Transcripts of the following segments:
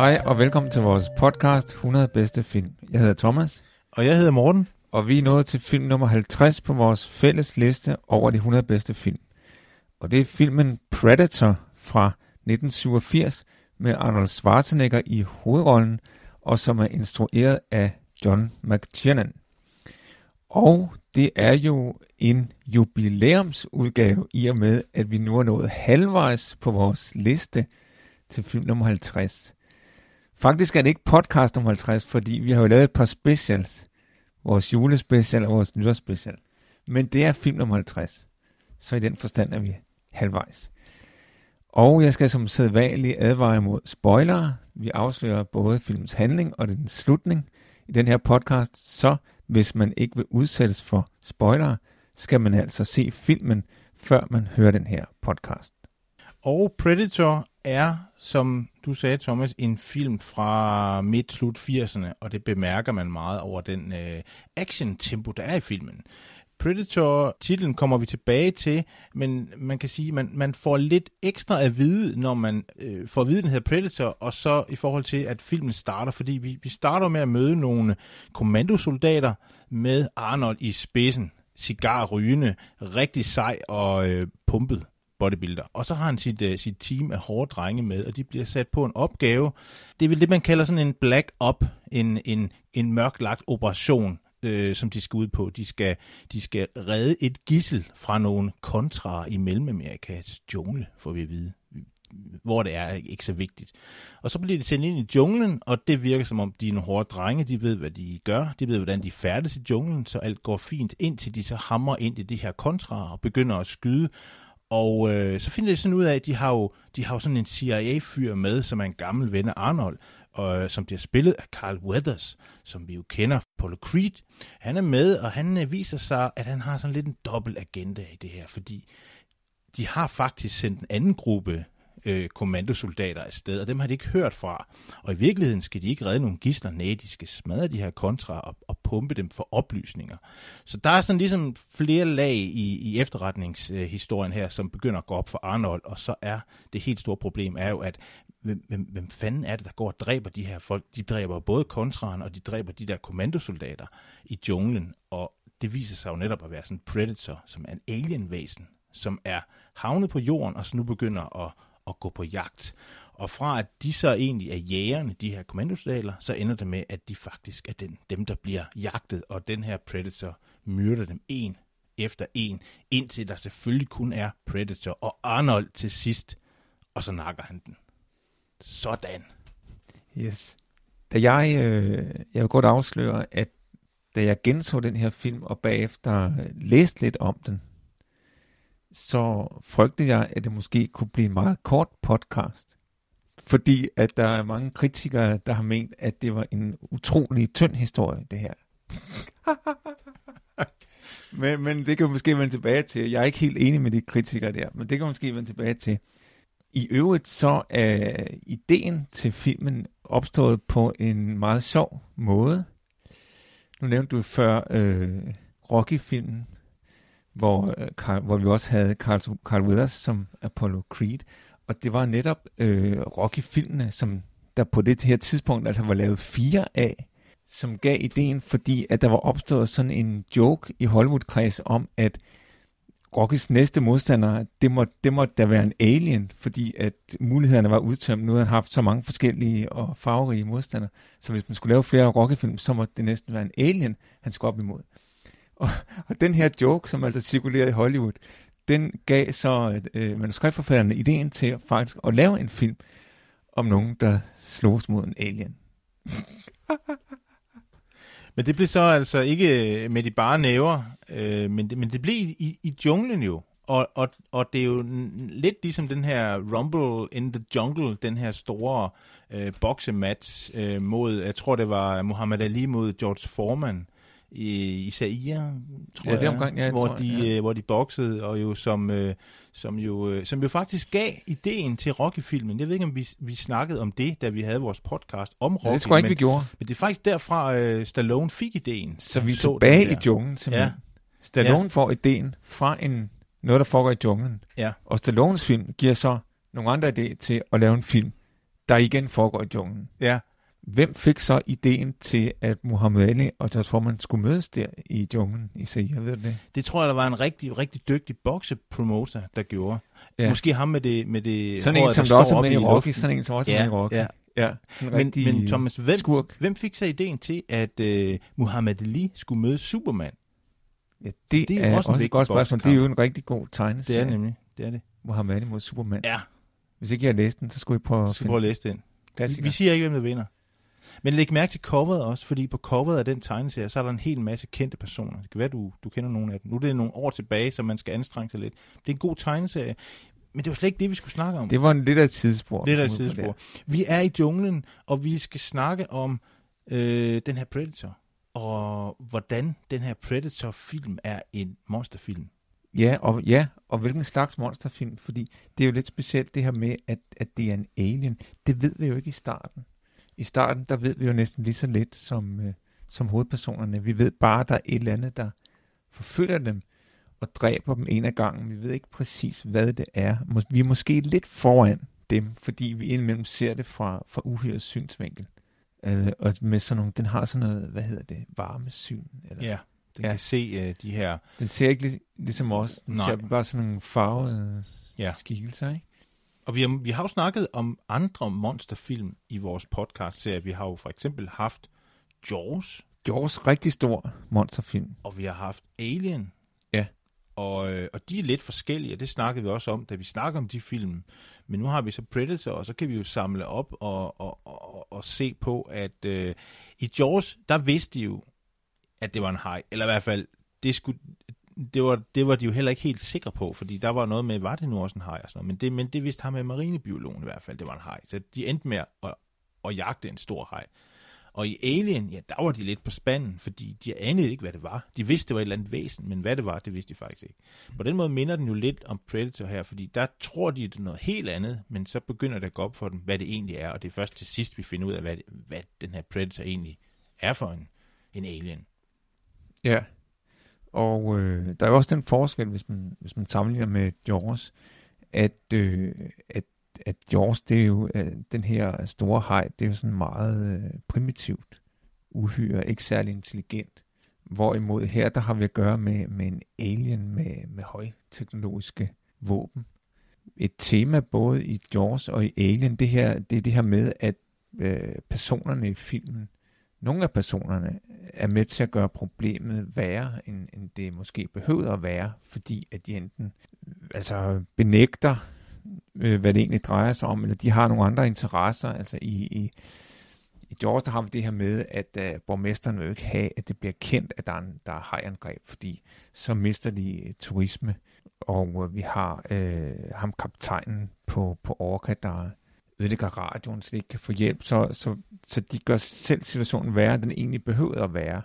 Hej og velkommen til vores podcast 100 bedste film. Jeg hedder Thomas, Og jeg hedder Morten. og vi er nået til film nummer 50 på vores fælles liste over de 100 bedste film. Og det er filmen Predator fra 1987 med Arnold Schwarzenegger i hovedrollen, og som er instrueret af John McTiernan. Og det er jo en jubilæumsudgave i og med, at vi nu er nået halvvejs på vores liste til film nummer 50. Faktisk er det ikke podcast om 50, fordi vi har jo lavet et par specials. Vores julespecial og vores nytårsspecial. Men det er film nummer 50. Så i den forstand er vi halvvejs. Og jeg skal som sædvanligt advare imod spoilere. Vi afslører både filmens handling og den slutning i den her podcast. Så hvis man ikke vil udsættes for spoilere, skal man altså se filmen, før man hører den her podcast. Og Predator er, som du sagde, Thomas, en film fra midt-slut 80'erne, og det bemærker man meget over den øh, action-tempo, der er i filmen. Predator-titlen kommer vi tilbage til, men man kan sige, at man, man får lidt ekstra at vide, når man øh, får at vide, at den hedder Predator, og så i forhold til, at filmen starter, fordi vi, vi starter med at møde nogle kommandosoldater med Arnold i spidsen, cigarrygende, rigtig sej og øh, pumpet bodybuilder. Og så har han sit, uh, sit team af hårde drenge med, og de bliver sat på en opgave. Det er vel det, man kalder sådan en black op, en, en, en mørklagt operation, øh, som de skal ud på. De skal, de skal redde et gissel fra nogle kontra i Mellemamerikas jungle, får vi at vide hvor det er ikke så vigtigt. Og så bliver de sendt ind i junglen, og det virker som om, de er nogle hårde drenge, de ved, hvad de gør, de ved, hvordan de færdes i junglen, så alt går fint, indtil de så hammer ind i de her kontra og begynder at skyde, og øh, så finder de sådan ud af, at de har jo, de har jo sådan en CIA-fyr med, som er en gammel ven af Arnold, og, øh, som bliver spillet af Carl Weathers, som vi jo kender, Apollo Creed. Han er med, og han øh, viser sig, at han har sådan lidt en dobbelt agenda i det her, fordi de har faktisk sendt en anden gruppe øh, kommandosoldater afsted, og dem har de ikke hørt fra. Og i virkeligheden skal de ikke redde nogle gisler, nej, de skal smadre de her kontra og, og pumpe dem for oplysninger. Så der er sådan ligesom flere lag i, i efterretningshistorien her, som begynder at gå op for Arnold, og så er det helt store problem er jo, at hvem, hvem, hvem fanden er det, der går og dræber de her folk? De dræber både kontraen, og de dræber de der kommandosoldater i junglen, og det viser sig jo netop at være sådan en predator, som er en alienvæsen, som er havnet på jorden, og så nu begynder at at gå på jagt. Og fra at de så egentlig er jægerne, de her kommandosoldater, så ender det med, at de faktisk er den, dem, der bliver jagtet, og den her Predator myrder dem en efter en, indtil der selvfølgelig kun er Predator og Arnold til sidst, og så nakker han den. Sådan. Yes. Da jeg, øh, jeg vil godt afsløre, at da jeg genså den her film, og bagefter øh, læste lidt om den, så frygtede jeg, at det måske kunne blive en meget kort podcast. Fordi at der er mange kritikere, der har ment, at det var en utrolig tynd historie, det her. men, men det kan vi måske vende tilbage til. Jeg er ikke helt enig med de kritikere der, men det kan vi måske vende tilbage til. I øvrigt så er ideen til filmen opstået på en meget sjov måde. Nu nævnte du før øh, Rocky-filmen, hvor, øh, Carl, hvor vi også havde Carl, Carl Weathers som Apollo Creed. Og det var netop øh, Rocky-filmene, som der på det her tidspunkt altså var lavet fire af, som gav ideen, fordi at der var opstået sådan en joke i Hollywood-kreds om, at Rockys næste modstander, det må, det må da være en alien, fordi at mulighederne var udtømt. Nu havde han haft så mange forskellige og farverige modstandere, så hvis man skulle lave flere Rocky-film, så må det næsten være en alien, han skulle op imod. Og, og den her joke, som altså cirkulerede i Hollywood, den gav så øh, manuskriptforfatterne ideen til faktisk at lave en film om nogen, der slås mod en alien. Men det blev så altså ikke øh, med de bare næver, øh, men, det, men det blev i, i junglen jo. Og, og, og det er jo lidt ligesom den her Rumble in the Jungle, den her store øh, boksematch øh, mod, jeg tror det var Muhammad Ali mod George Foreman i, i Zaire, tror Ja, det er omkring, ja, hvor, tror jeg, de, ja. øh, hvor de boksede, og jo som, øh, som, jo, øh, som jo faktisk gav ideen til Rocky-filmen. Jeg ved ikke, om vi, vi snakkede om det, da vi havde vores podcast om Rocky, Ja, det tror jeg ikke, men, vi gjorde. men det er faktisk derfra, øh, Stallone fik ideen. Så vi er tilbage i junglen, simpelthen. Ja. Stallone får ideen fra en, noget, der foregår i junglen. Ja. Og Stallones film giver så nogle andre idéer til at lave en film, der igen foregår i junglen. Ja. Hvem fik så ideen til, at Muhammad Ali og George Foreman skulle mødes der i junglen i Zaire, ved du det? Det tror jeg, der var en rigtig, rigtig dygtig boksepromoter, der gjorde. Ja. Måske ham med det, med det Sådan en, håret, som der der også er med i Rocky, sådan en, som også er Ja, med i Rocky. ja. ja en Men, men Thomas, hvem, skurk. hvem fik så ideen til, at øh, Muhammad Ali skulle møde Superman? Ja, det, det er er, også også, en et godt spørgsmål. Det er jo en rigtig god Det er tegneserie. det nemlig. Det er det. Muhammad Ali mod Superman. Ja, Hvis ikke jeg har læst den, så skulle I prøve jeg at skal finde prøve at læse den. Klassiker. vi siger ikke, hvem der vinder. Men læg mærke til coveret også, fordi på coveret af den tegneserie, så er der en hel masse kendte personer. Det kan være, du, du kender nogle af dem. Nu er det nogle år tilbage, så man skal anstrenge sig lidt. Det er en god tegneserie. Men det var slet ikke det, vi skulle snakke om. Det var en lidt af et tidsspor. Det er der et sidespor. Vi er i junglen, og vi skal snakke om øh, den her Predator. Og hvordan den her Predator-film er en monsterfilm. Ja, og, ja, og hvilken slags monsterfilm, fordi det er jo lidt specielt det her med, at, at det er en alien. Det ved vi jo ikke i starten. I starten, der ved vi jo næsten lige så lidt som, øh, som hovedpersonerne. Vi ved bare, at der er et eller andet, der forfølger dem og dræber dem en af gangen. Vi ved ikke præcis, hvad det er. Vi er måske lidt foran dem, fordi vi indimellem ser det fra, fra uhyrets synsvinkel. Øh, og med sådan nogle, den har sådan noget, hvad hedder det, varmesyn? Eller? Ja, den Ja. kan se øh, de her... Den ser ikke lig, ligesom os. Den Nej. ser bare sådan nogle farvede ja. skikkelser, ikke? Og vi har, vi har jo snakket om andre monsterfilm i vores podcast-serie. Vi har jo for eksempel haft Jaws, Jaws, rigtig stor monsterfilm. og vi har haft Alien. Ja. Og, øh, og de er lidt forskellige, og det snakkede vi også om, da vi snakker om de film. Men nu har vi så Predator, og så kan vi jo samle op og, og, og, og se på, at øh, i Jaws, der vidste de jo, at det var en haj. Eller i hvert fald, det, skulle, det, var, det var de jo heller ikke helt sikre på, fordi der var noget med, var det nu også en haj og sådan noget. Men det, men det vidste ham med marinebiologen i hvert fald, det var en haj. Så de endte med at, at jagte en stor haj. Og i Alien, ja, der var de lidt på spanden, fordi de anede ikke, hvad det var. De vidste, det var et eller andet væsen, men hvad det var, det vidste de faktisk ikke. På den måde minder den jo lidt om Predator her, fordi der tror de, det er noget helt andet, men så begynder det at gå op for dem, hvad det egentlig er, og det er først til sidst, vi finder ud af, hvad, det, hvad den her Predator egentlig er for en, en alien. Ja. Og øh, der er jo også den forskel, hvis man, hvis man sammenligner med Jaws, at, øh, at, at Jaws, det er jo øh, den her store hej, det er jo sådan meget øh, primitivt, uhyre, ikke særlig intelligent. Hvorimod her, der har vi at gøre med, med en alien med, med højteknologiske våben. Et tema både i Jaws og i Alien, det, her, det er det her med, at øh, personerne i filmen, nogle af personerne er med til at gøre problemet værre, end, end det måske behøver at være, fordi at de enten altså benægter, øh, hvad det egentlig drejer sig om, eller de har nogle andre interesser. Altså i, i, i Jaws, der har vi det her med, at øh, borgmesteren vil jo ikke have, at det bliver kendt, at der er, en, der er hajangreb, fordi så mister de øh, turisme. Og øh, vi har øh, ham kaptajnen på, på Orca, der ødelægger radioen, så de ikke kan få hjælp. Så, så, så de gør selv situationen værre, end den egentlig behøvede at være.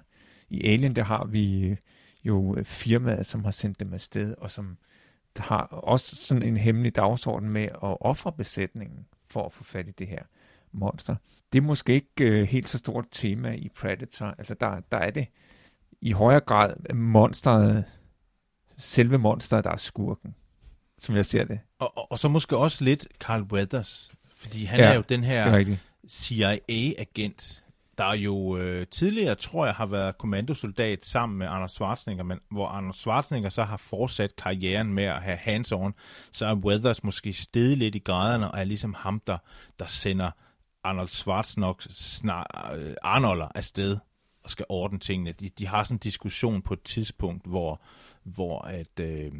I Alien, der har vi øh, jo øh, firmaet, som har sendt dem afsted, og som har også sådan en hemmelig dagsorden med at ofre besætningen for at få fat i det her monster. Det er måske ikke øh, helt så stort tema i Predator. Altså der, der er det i højere grad monsteret, selve monsteret, der er skurken, som jeg ser det. Og, og, og så måske også lidt Carl Weathers, fordi han Ja, er jo den her... Er. CIA-agent, der jo øh, tidligere, tror jeg, har været kommandosoldat sammen med Anders Schwarzenegger, men hvor Anders Schwarzenegger så har fortsat karrieren med at have hands-on, så er Weathers måske steget lidt i graderne, og er ligesom ham, der, der sender Arnold Schwarzenegger snar, øh, Arnolder afsted og skal ordne tingene. De, de har sådan en diskussion på et tidspunkt, hvor, hvor at, øh,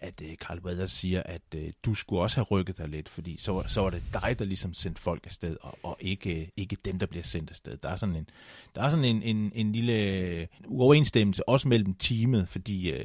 at uh, Carl Weathers siger, at uh, du skulle også have rykket dig lidt, fordi så, så var det dig, der ligesom sendte folk afsted, og, og ikke, ikke dem, der bliver sendt afsted. Der er sådan en, der er sådan en, en, en lille uoverensstemmelse, også mellem teamet, fordi uh,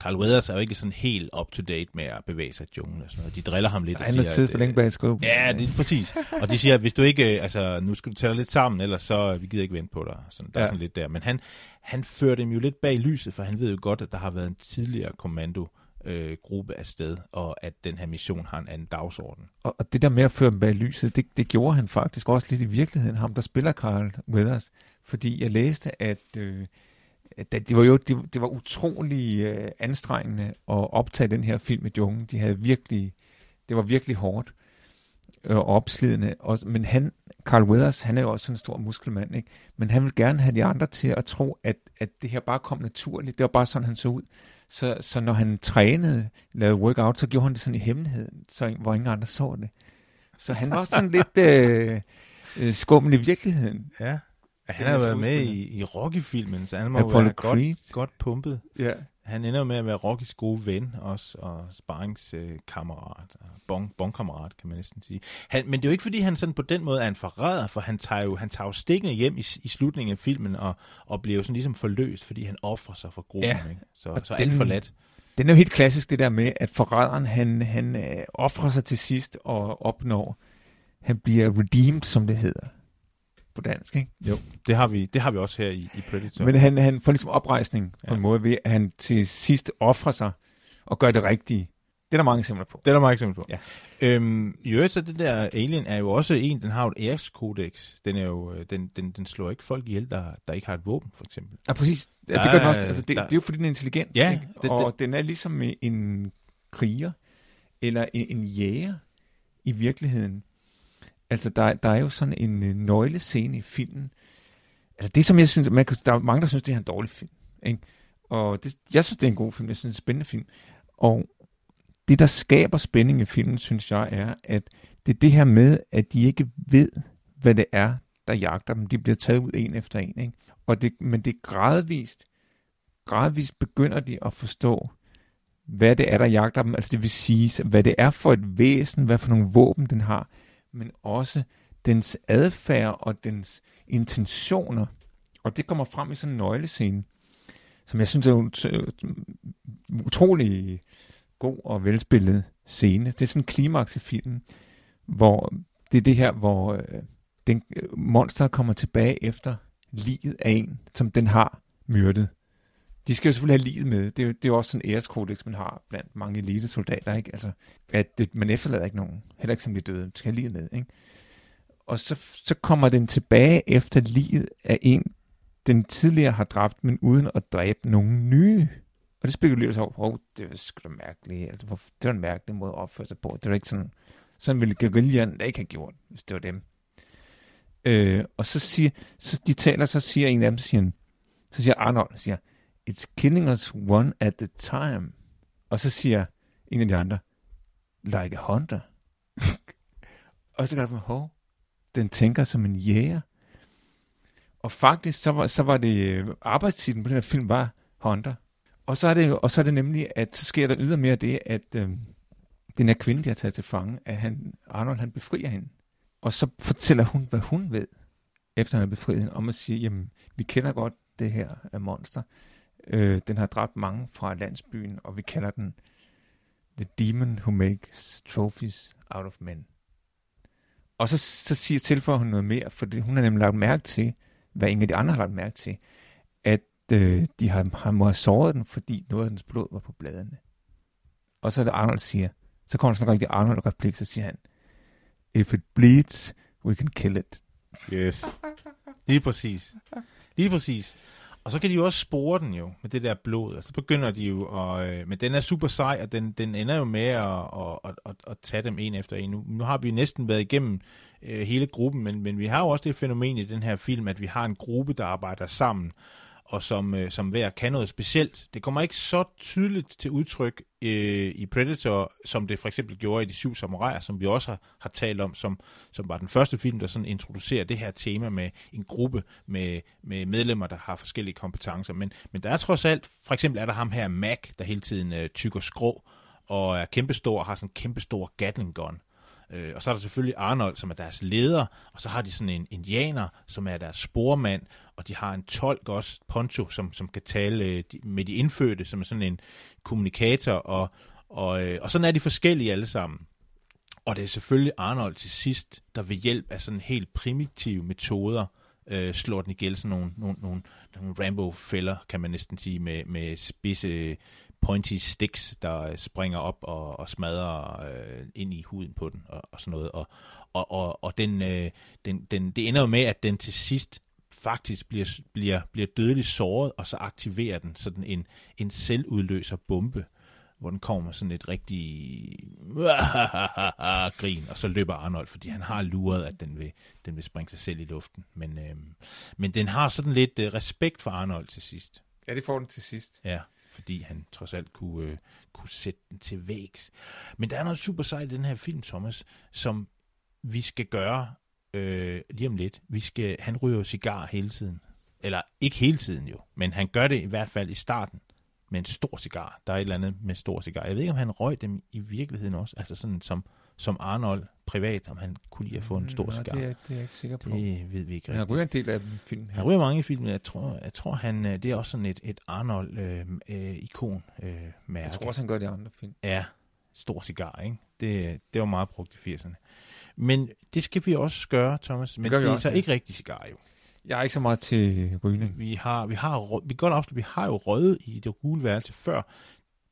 Carl Weathers er jo ikke sådan helt up-to-date med at bevæge sig i junglen og sådan noget. De driller ham lidt. Han har siddet for længe bag skub. Ja, det er præcis. Og de siger, at hvis du ikke, altså nu skal du tage dig lidt sammen, ellers så vi gider ikke vente på dig. Sådan, der ja. er sådan lidt der. Men han, han fører dem jo lidt bag lyset, for han ved jo godt, at der har været en tidligere kommando øh, gruppe afsted, og at den her mission har en anden dagsorden. Og, og det der med at føre dem bag lyset, det, det gjorde han faktisk også lidt i virkeligheden, ham der spiller Carl Weathers. Fordi jeg læste, at, øh, at det var jo det, det var utrolig øh, anstrengende at optage den her film i jungen. De havde virkelig, det var virkelig hårdt øh, og opslidende. Og, men han, Carl Weathers, han er jo også en stor muskelmand, ikke? men han vil gerne have de andre til at tro, at, at det her bare kom naturligt. Det var bare sådan, han så ud. Så, så når han trænede, lavede workout, så gjorde han det sådan i hemmelighed, så, hvor ingen andre så det. Så han var sådan lidt øh, øh, skummel i virkeligheden. Ja. Han har været med i, i Rocky-filmen, så han må Apollo være godt, godt pumpet. Ja. Han ender med at være Rockys gode ven også, og sparringskammerat, og bon, bonkammerat, kan man næsten sige. Han, men det er jo ikke, fordi han sådan på den måde er en forræder, for han tager jo, han tager jo stikkene hjem i, i slutningen af filmen, og, og bliver jo sådan ligesom forløst, fordi han offrer sig for gruppen. Ja. Ikke? Så, så den, alt for let. Den er jo helt klassisk, det der med, at forræderen, han, han øh, offrer sig til sidst og opnår, han bliver redeemed, som det hedder på dansk, ikke? Jo, det har vi, det har vi også her i, i Predator. Men han, han får ligesom oprejsning på ja. en måde ved, at han til sidst offrer sig og gør det rigtige. Det er der mange eksempler på. Det er der mange eksempler på. Ja. Øhm, I øvrigt, så det der Alien er jo også en, den har jo et æreskodex. Den, er jo, øh, den, den, den slår ikke folk ihjel, der, der ikke har et våben, for eksempel. Ja, præcis. Ja, det, gør den også. Altså, det, der, det er jo fordi, den er intelligent. Ja. Ikke? Det, og det, den er ligesom en kriger, eller en, en jæger i virkeligheden, Altså, der, der er jo sådan en øh, nøglescene i filmen. Altså, det som jeg synes, man der er mange, der synes, det er en dårlig film. Ikke? Og det, jeg synes, det er en god film. Jeg synes, det er en spændende film. Og det, der skaber spænding i filmen, synes jeg, er, at det er det her med, at de ikke ved, hvad det er, der jagter dem. De bliver taget ud en efter en. Ikke? Og det, men det er gradvist, gradvist begynder de at forstå, hvad det er, der jagter dem. Altså det vil sige, hvad det er for et væsen, hvad for nogle våben den har men også dens adfærd og dens intentioner. Og det kommer frem i sådan en nøglescene, som jeg synes er en øh, utrolig god og velspillet scene. Det er sådan en klimaks i filmen, hvor det er det her, hvor øh, den øh, monster kommer tilbage efter livet af en, som den har myrdet. De skal jo selvfølgelig have livet med. Det er det er jo også sådan en æreskodex, man har blandt mange elitesoldater, ikke? Altså, at det, man efterlader ikke nogen, heller ikke som de døde, skal have livet med, ikke? Og så, så kommer den tilbage efter livet af en, den tidligere har dræbt, men uden at dræbe nogen nye. Og det spekulerer sig over, oh, det er sgu da mærkeligt. Altså, det var en mærkelig måde at opføre sig på. Det var ikke sådan, sådan ville guerillaen da ikke have gjort, hvis det var dem. Øh, og så siger, så de taler, så siger en af dem, siger, så siger Arnold, siger, it's killing us one at a time. Og så siger en af de andre, like a hunter. og så gør det, hov, den tænker som en jæger. Og faktisk, så var, så var det øh, arbejdstiden på den her film var Hunter. Og så er det, og så er det nemlig, at så sker der ydermere det, at øh, den her kvinde, de har taget til fange, at han, Arnold, han befrier hende. Og så fortæller hun, hvad hun ved, efter han har befriet hende, om at sige, jamen, vi kender godt det her af monster. Øh, den har dræbt mange fra landsbyen, og vi kalder den The Demon Who Makes Trophies Out of Men. Og så, så siger, tilføjer hun noget mere, for det, hun har nemlig lagt mærke til, hvad ingen af de andre har lagt mærke til, at øh, de har, har må have såret den, fordi noget af dens blod var på bladene. Og så er det Arnold siger, så kommer der sådan en rigtig Arnold-replik, så siger han, If it bleeds, we can kill it. Yes. Lige præcis. Lige præcis. Og så kan de jo også spore den jo med det der blod, og så begynder de jo, og, øh, men den er super sej, og den, den ender jo med at, at, at, at, at tage dem en efter en. Nu, nu har vi næsten været igennem øh, hele gruppen, men, men vi har jo også det fænomen i den her film, at vi har en gruppe, der arbejder sammen, og som, øh, som hver kan noget specielt. Det kommer ikke så tydeligt til udtryk øh, i Predator, som det for eksempel gjorde i De Syv Samuraier, som vi også har, har talt om, som, som var den første film, der sådan introducerer det her tema med en gruppe med, med medlemmer, der har forskellige kompetencer. Men, men der er trods alt, for eksempel er der ham her, Mac, der hele tiden øh, tykker skrå, og er kæmpestor og har sådan en kæmpestor Gatling gun. Øh, og så er der selvfølgelig Arnold, som er deres leder, og så har de sådan en indianer, som er deres spormand, og de har en tolk også, Poncho, som, som kan tale øh, med de indfødte, som er sådan en kommunikator, og, og, øh, og sådan er de forskellige alle sammen. Og det er selvfølgelig Arnold til sidst, der ved hjælp af sådan helt primitive metoder, øh, slår den ihjel sådan nogle, nogle, nogle, nogle Rambo-fælder, kan man næsten sige, med, med spidse pointy sticks, der springer op og, og smadrer øh, ind i huden på den og, og sådan noget. Og, og, og, og den, øh, den, den, det ender jo med, at den til sidst faktisk bliver, bliver, bliver dødeligt såret, og så aktiverer den sådan en, en selvudløser bombe, hvor den kommer med sådan et rigtig grin, og så løber Arnold, fordi han har luret, at den vil, den vil springe sig selv i luften. Men, øh, men den har sådan lidt øh, respekt for Arnold til sidst. Ja, det får den til sidst. Ja, fordi han trods alt kunne, øh, kunne sætte den til vægs. Men der er noget super sejt i den her film, Thomas, som vi skal gøre øh, lige om lidt. Vi skal, han ryger cigar hele tiden. Eller ikke hele tiden jo, men han gør det i hvert fald i starten med en stor cigar. Der er et eller andet med stor cigar. Jeg ved ikke, om han røg dem i virkeligheden også. Altså sådan som, som Arnold privat, om han kunne lide at få en stor Nå, cigar. Det er, det er jeg ikke sikker på. Det ved vi ikke Han rigtigt. ryger en del af dem film. Han ryger mange i filmen. Jeg tror, jeg tror han, øh, det er også sådan et, et Arnold-ikon øh, øh, mærke. Jeg tror også, han gør det i andre film. Ja, stor cigar, ikke? Det, det var meget brugt i 80'erne. Men det skal vi også gøre, Thomas. Men det, det er også, så ja. ikke rigtig cigar, jo. Jeg er ikke så meget til rygning. Vi har, vi har, vi godt afsløre, vi har jo røget i det gule værelse før.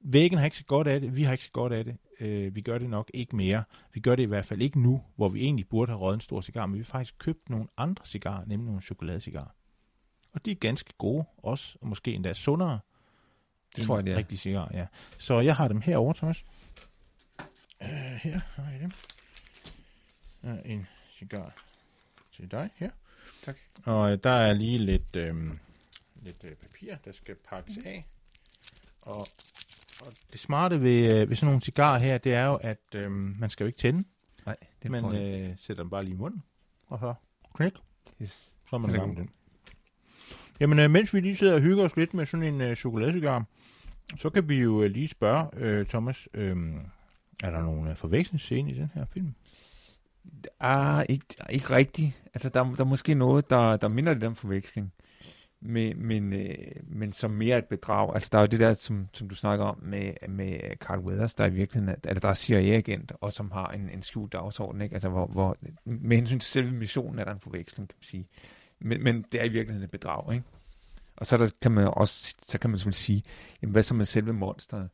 Væggen har ikke så godt af det, vi har ikke så godt af det. Øh, vi gør det nok ikke mere. Vi gør det i hvert fald ikke nu, hvor vi egentlig burde have røget en stor cigar, men vi har faktisk købt nogle andre cigarer, nemlig nogle chokoladecigarer. Og de er ganske gode, også, og måske endda sundere. Det tror jeg, det er. Rigtig cigar, ja. Så jeg har dem herovre, Thomas. Uh, her har jeg dem. Uh, en cigar til dig her. Tak. Og øh, der er lige lidt, øh, lidt øh, papir, der skal pakkes af. Og, og det smarte ved, øh, ved sådan nogle cigarer her, det er jo, at øh, man skal jo ikke tænde. Nej, det Man får jeg. øh, sætter dem bare lige i munden, og så knæk, Yes. så er man er gang den. Jamen, øh, mens vi lige sidder og hygger os lidt med sådan en øh, chokoladecigar, så kan vi jo øh, lige spørge, øh, Thomas, øh, er der nogle øh, forvekslingsscene i den her film? Ah, ikke, ikke rigtigt. Altså, der, der er måske noget, der, der minder lidt om forveksling. Men, men, øh, men som mere et bedrag. Altså, der er jo det der, som, som du snakker om med, med Carl Weathers, der i virkeligheden er, altså, der er CIA-agent, og som har en, en skjult dagsorden, ikke? Altså, hvor, hvor, med hensyn til selve missionen er der en forveksling, kan man sige. Men, men det er i virkeligheden et bedrag, ikke? Og så der, kan man også, så kan man selvfølgelig sige, jamen, hvad så med selve monsteret?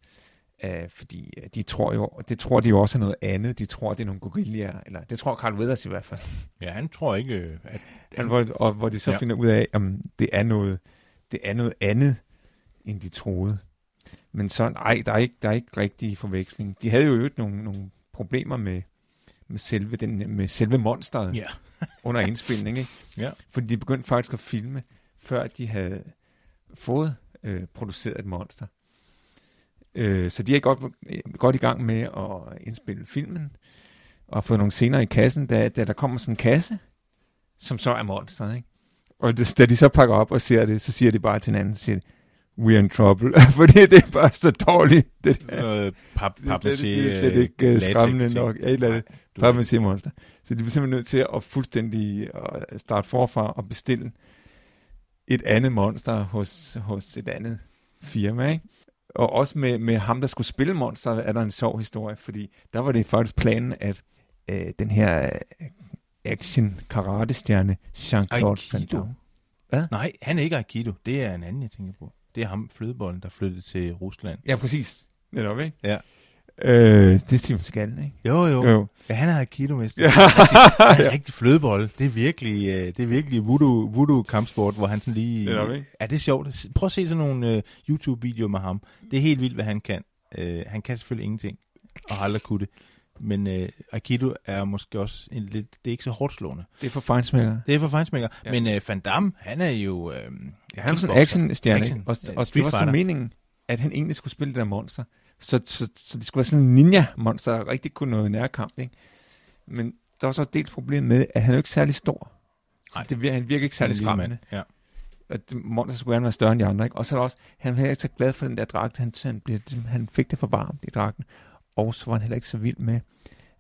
Uh, fordi øh, de tror jo, det tror de jo også er noget andet. De tror, det er nogle gorillaer, eller det tror Carl Weathers i hvert fald. Ja, han tror ikke, øh, at... Han, hvor, og hvor de så Ja. ja. finder ud af, om det er noget, det er noget andet, end de troede. Men så, nej, der er ikke, der er ikke rigtig forveksling. De havde jo øvrigt nogle, nogle problemer med, med, selve, den, med selve monsteret Ja. under indspilning, ikke? Ja. Fordi de begyndte faktisk at filme, før de havde fået øh, produceret et monster. Øh, så de er godt, godt i gang med at indspille filmen, og fået nogle scener i kassen, da, da der kommer sådan en kasse, som så er monsteret, ikke? Og det, da de så pakker op og ser det, så siger de bare til hinanden, siger de, we're in trouble, fordi det er bare så dårligt. Det, der. Noget pap, det, er slet, det er slet øh, ikke uh, skræmmende nok. Ja, et eller andet Papmaché monster. Så de bliver simpelthen nødt til at fuldstændig at starte forfra og bestille et andet monster hos, hos et andet firma, ikke? Og også med, med ham, der skulle spille monster, er der en sjov historie, fordi der var det faktisk planen, at øh, den her øh, action karate stjerne Jean-Claude Van? Damme. Nej, han er ikke Aikido. Det er en anden, jeg tænker på. Det er ham, flødebollen, der flyttede til Rusland. Ja, præcis. Netop, ikke? Ja. Øh, det er Steven Skallen, ikke? Jo, jo. Jo. Ja, han er Aikido-mester. Ja. Han er rigtig flødebold. Det er virkelig, øh, det er virkelig voodoo, voodoo kampsport, hvor han sådan lige... Netop, ikke? Ja, det er sjovt. Prøv at se sådan nogle øh, YouTube-videoer med ham. Det er helt vildt, hvad han kan. Øh, han kan selvfølgelig ingenting, og har aldrig kunne det. Men øh, Aikido er måske også en lidt... Det er ikke så hårdt slående. Det er for fejnsmækker. Det er for fejnsmækker. Ja. Men øh, Van Damme, han er jo... Øh, Ja, han er sådan en actionstjerne, Action. Og, og Street det var så meningen, at han egentlig skulle spille det der monster. Så, så, så det skulle være sådan en ninja-monster, der rigtig kunne noget nærkamp, ikke? Men der var så et delt problem med, at han er jo ikke særlig stor. Så Nej. det, vir- han virker ikke særlig skræmmende. Ja. At monster skulle gerne være større end de andre, ikke? Og så er der også, han var ikke så glad for den der dragt, han, han, blev, han fik det for varmt i dragten. og så var han heller ikke så vild med,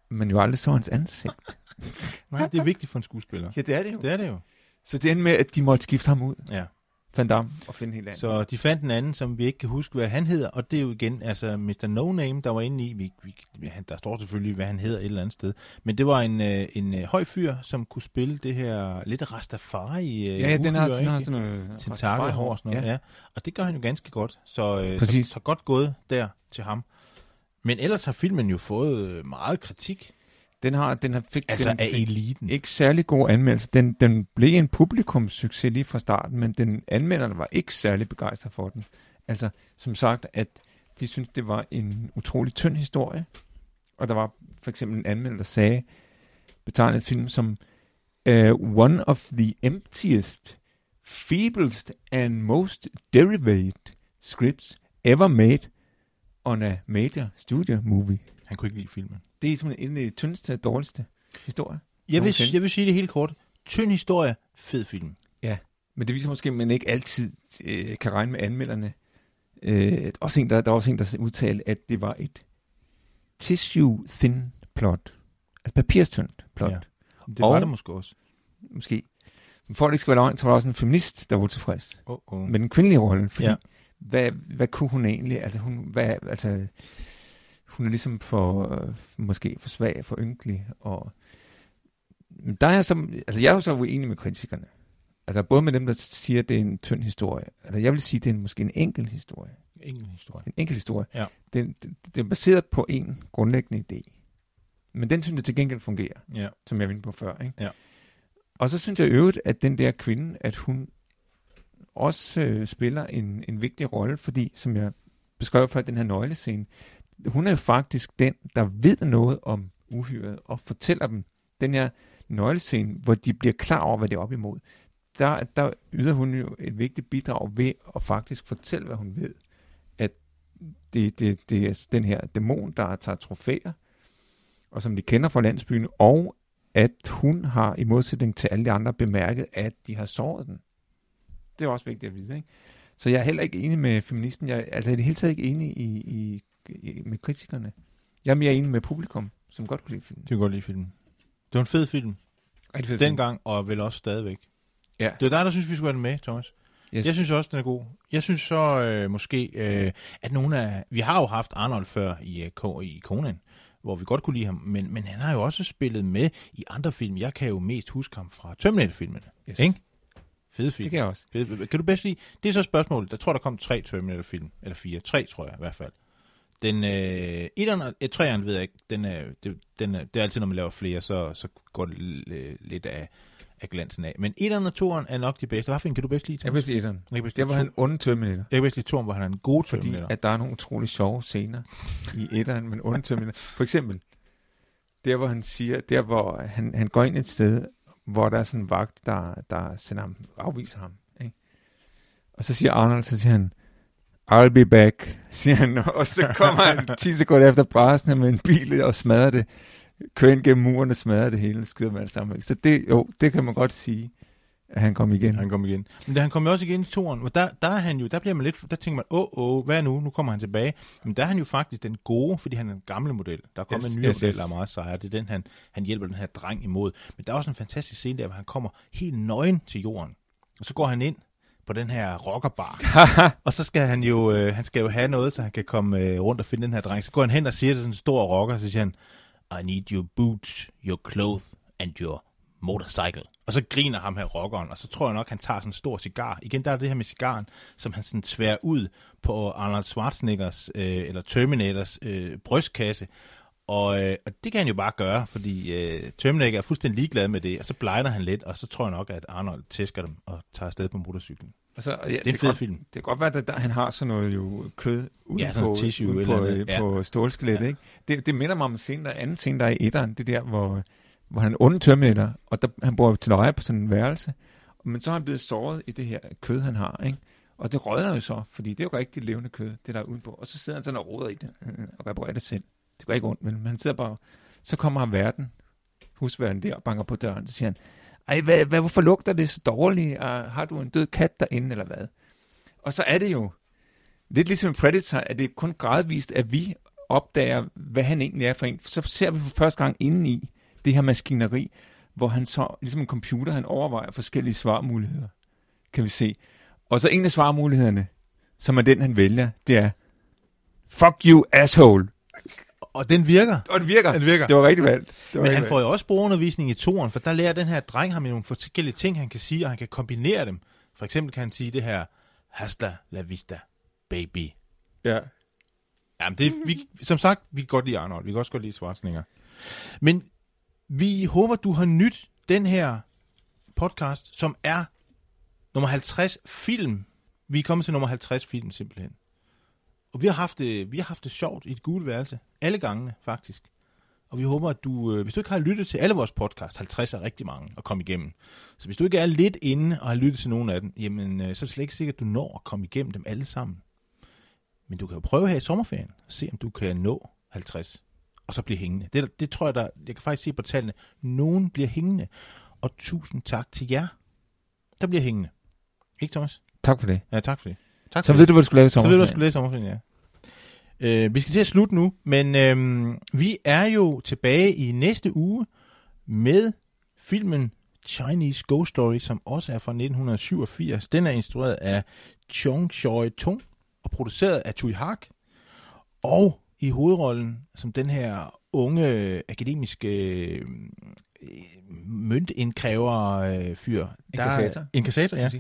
men jo aldrig så hans ansigt. Nej, det er vigtigt for en skuespiller. ja, det er det jo. Det er det jo. Så det endte med, at de måtte skifte ham ud, Ja. Van Damme, og finde helt andet. Så de fandt en anden, som vi ikke kan huske, hvad han hedder, og det er jo igen, altså Mr. No Name, der var inde i, vi, vi, han, der står selvfølgelig, hvad han hedder et eller andet sted, men det var en, øh, en øh, høj fyr, som kunne spille det her lidt Rastafari øh, ja, ja, den har, uhyre, den har ikke? sådan noget... tentakelhår og sådan noget, ja. Ja. Og det gør han jo ganske godt, så, øh, så, så godt gået der til ham. Men ellers har filmen jo fået meget kritik, Den har, den har fik, altså den af eliten. ikke særlig god anmeldelse. Den, den blev en publikumssucces lige fra starten, men den anmelderne var ikke særlig begejstret for den. Altså, som sagt, at de syntes, det var en utrolig tynd historie. Og der var for eksempel en anmelder, der sagde, betegnede film som uh, one of the emptiest, feeblest and most derived scripts ever made on a major studio movie. Han kunne ikke lide filmen. Det er simpelthen en af de tyndeste og dårligste historier. Jeg vil, jeg vil sige det helt kort. Tynd historie, fed film. Men det viser måske, at man ikke altid øh, kan regne med anmelderne. Øh, også en, der, der var også en, der udtalte, at det var et tissue-thin plot. Altså papirstyndt plot. Ja. Ja. Det var Og- det måske også. Måske. Men for at det ikke skal være løgn, så var der også en feminist, der var utilfreds Oh, oh. med den kvindelige rolle. Fordi Ja. ja. hvad, hvad kunne hun egentlig? Altså, hun, hvad, altså, hun er ligesom for, øh, måske for svag, for ynkelig. Og, der er jeg, så, altså, jeg er jo så uenig med kritikerne. Altså både med dem, der siger, at det er en tynd historie. Altså jeg vil sige, at det er en, måske en enkel historie. Ingen historie. En enkel historie. Ja. Den, den, den er baseret på en grundlæggende idé. Men den synes jeg til gengæld fungerer, Ja. som jeg var inde på før. Ikke? Ja. Og så synes jeg i øvrigt, at den der kvinde, at hun også øh, spiller en, en vigtig rolle, fordi, som jeg beskrev før, den her nøglescene, hun er faktisk den, der ved noget om uhyret, og fortæller dem den her nøglescene, hvor de bliver klar over, hvad det er op imod. Der, der yder hun jo et vigtigt bidrag ved at faktisk fortælle, hvad hun ved. At det, det, det er den her dæmon, der tager trofæer, og som de kender fra landsbyen, og at hun har i modsætning til alle de andre bemærket, at de har såret den. Det er også vigtigt at vide, ikke? Så jeg er heller ikke enig med feministen. Jeg altså, er altså i det hele taget ikke enig i, i, med kritikerne. Jeg er mere enig med publikum, som godt kunne lide filmen. Det kan godt lide filmen. Det var en fed film. Rigtig fed Dengang, og vel også stadigvæk. Ja. Det er dig, der synes, vi skulle have den med, Thomas. Yes. Jeg synes også, den er god. Jeg synes så øh, måske, øh, at nogle af... Vi har jo haft Arnold før i, øh, i Conan, hvor vi godt kunne lide ham, men, men han har jo også spillet med i andre film. Jeg kan jo mest huske ham fra Terminator-filmene. Yes. Ikke? Fede film. Det kan jeg også. Fede- Kan du bedst lide? Det er så spørgsmålet. Jeg tror, der kom tre Terminator-film. Eller fire. Tre, tror jeg i hvert fald. Den øh, etteren og et, treeren ved jeg ikke. Den er, det, den er, det er altid, når man laver flere, så, så går det l- lidt af, af glansen af. Men etteren og toeren er nok de bedste. Hvad for en kan du bedst lide? Jeg Thomas? vil sige etteren. Jeg bedst Der lide var to. han onde Terminator. Jeg bedst lide toeren, hvor han er en god Fordi Terminator. at der er nogle utrolig sjove scener i etteren, men onde Terminator. For eksempel, der hvor han siger, der hvor han, han går ind et sted, hvor der er sådan en vagt, der, der sender ham, afviser ham. Ikke? Og så siger Arnold, så siger han, I'll be back, siger han, og så kommer han 10 sekunder efter brasende med en bil og smadrer det, kører ind gennem muren og smadrer det hele, skyder man sammen. Så det, jo, det kan man godt sige, at han kom igen. Han kom igen. Men da han kom jo også igen i toeren, hvor der, der er han jo, der bliver man lidt, der tænker man, åh, åh, hvad nu? Nu kommer han tilbage. Men der er han jo faktisk den gode, fordi han er en gamle model. Der er kommet Yes, en ny yes, model, der er meget sejere. Det er den, han, han hjælper den her dreng imod. Men der er også en fantastisk scene der, hvor han kommer helt nøgen til jorden. Og så går han ind på den her rockerbar. og så skal han jo, øh, han skal jo have noget, så han kan komme øh, rundt og finde den her dreng. Så går han hen og siger til sådan en stor rocker, så siger han, I need your boots, your clothes and your motorcycle. Og så griner ham her rockeren, og så tror jeg nok, han tager sådan en stor cigar. Igen, der er det her med cigaren, som han sådan tværer ud på Arnold Schwarzeneggers, øh, eller Terminators øh, brystkasse. Og, øh, og det kan han jo bare gøre, fordi øh, Terminator er fuldstændig ligeglad med det, og så blejner han lidt, og så tror jeg nok, at Arnold tæsker dem og tager afsted på motorcyklen. Og så, ja, det, er en fed godt, film. det kan godt være, at der, han har sådan noget jo kød uden Ja, på, tissue eller på, øh, Ja. på stålskelettet. Ja. Ikke? Det, det minder mig om en scene, der er anden scene, der er i etteren. Det der, hvor, hvor han onde Terminator, og der, han bor til leje på sådan en værelse. Men så er han blevet såret i det her kød, han har. Ikke? Og det rådner jo så, fordi det er jo rigtig levende kød, det der er udenpå. Og så sidder han sådan og roder i det, øh, og reparerer det selv. Det går ikke ondt, men han sidder bare... Så kommer han verden, husverden der, og banker på døren, så siger han, ej, hvad, hvad, hvorfor lugter det så dårligt? Og har du en død kat derinde, eller hvad? Og så er det jo lidt ligesom Predator, at det er kun gradvist, at vi opdager, hvad han egentlig er for en. Så ser vi for første gang inde i det her maskineri, hvor han så, ligesom en computer, han overvejer forskellige svarmuligheder, kan vi se. Og så en af svarmulighederne, som er den, han vælger, det er, fuck you, asshole. Og den virker. Og det virker. Den virker. Det var rigtig valgt. Var Men han får jo også brugerundervisning i toren, for der lærer den her dreng ham nogle forskellige ting, han kan sige, og han kan kombinere dem. For eksempel kan han sige det her, hasta la vista, baby. Ja. Jamen, det, vi, som sagt, vi kan godt lide Arnold, vi kan også godt lide Schwarzenegger. Men vi håber, du har nyt den her podcast, som er nummer 50 film. Vi er kommet til nummer 50 film, simpelthen. Og vi har haft det, vi har haft det sjovt i et gule værelse. Alle gangene, faktisk. Og vi håber, at du, øh, hvis du ikke har lyttet til alle vores podcast, 50 er rigtig mange at komme igennem. Så hvis du ikke er lidt inde og har lyttet til nogle af dem, jamen, øh, så er det slet ikke sikkert, at du når at komme igennem dem alle sammen. Men du kan jo prøve her i sommerferien, og se om du kan nå 50, og så blive hængende. Det, det tror jeg, der, jeg kan faktisk se på tallene. Nogen bliver hængende. Og tusind tak til jer, der bliver hængende. Ikke, Thomas? Tak for det. Ja, tak for det. Tak Så ved du, hvad du skulle lave i så ved du, hvad sommerferien. du skulle læse sommerferien, ja. Øh, vi skal til at slutte nu, men øh, vi er jo tilbage i næste uge med filmen Chinese Ghost Story, som også er fra 1987. Den er instrueret af Chong Choi Tung og produceret af Tui Hak. Og i hovedrollen som den her unge akademiske øh, møntindkræver øh, fyr. der- Inkassator. Inkassator, ja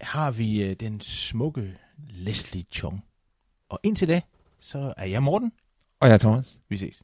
har vi øh, den smukke Leslie Chong. Og indtil da, så er jeg Morten. Og jeg er Thomas. Vi ses.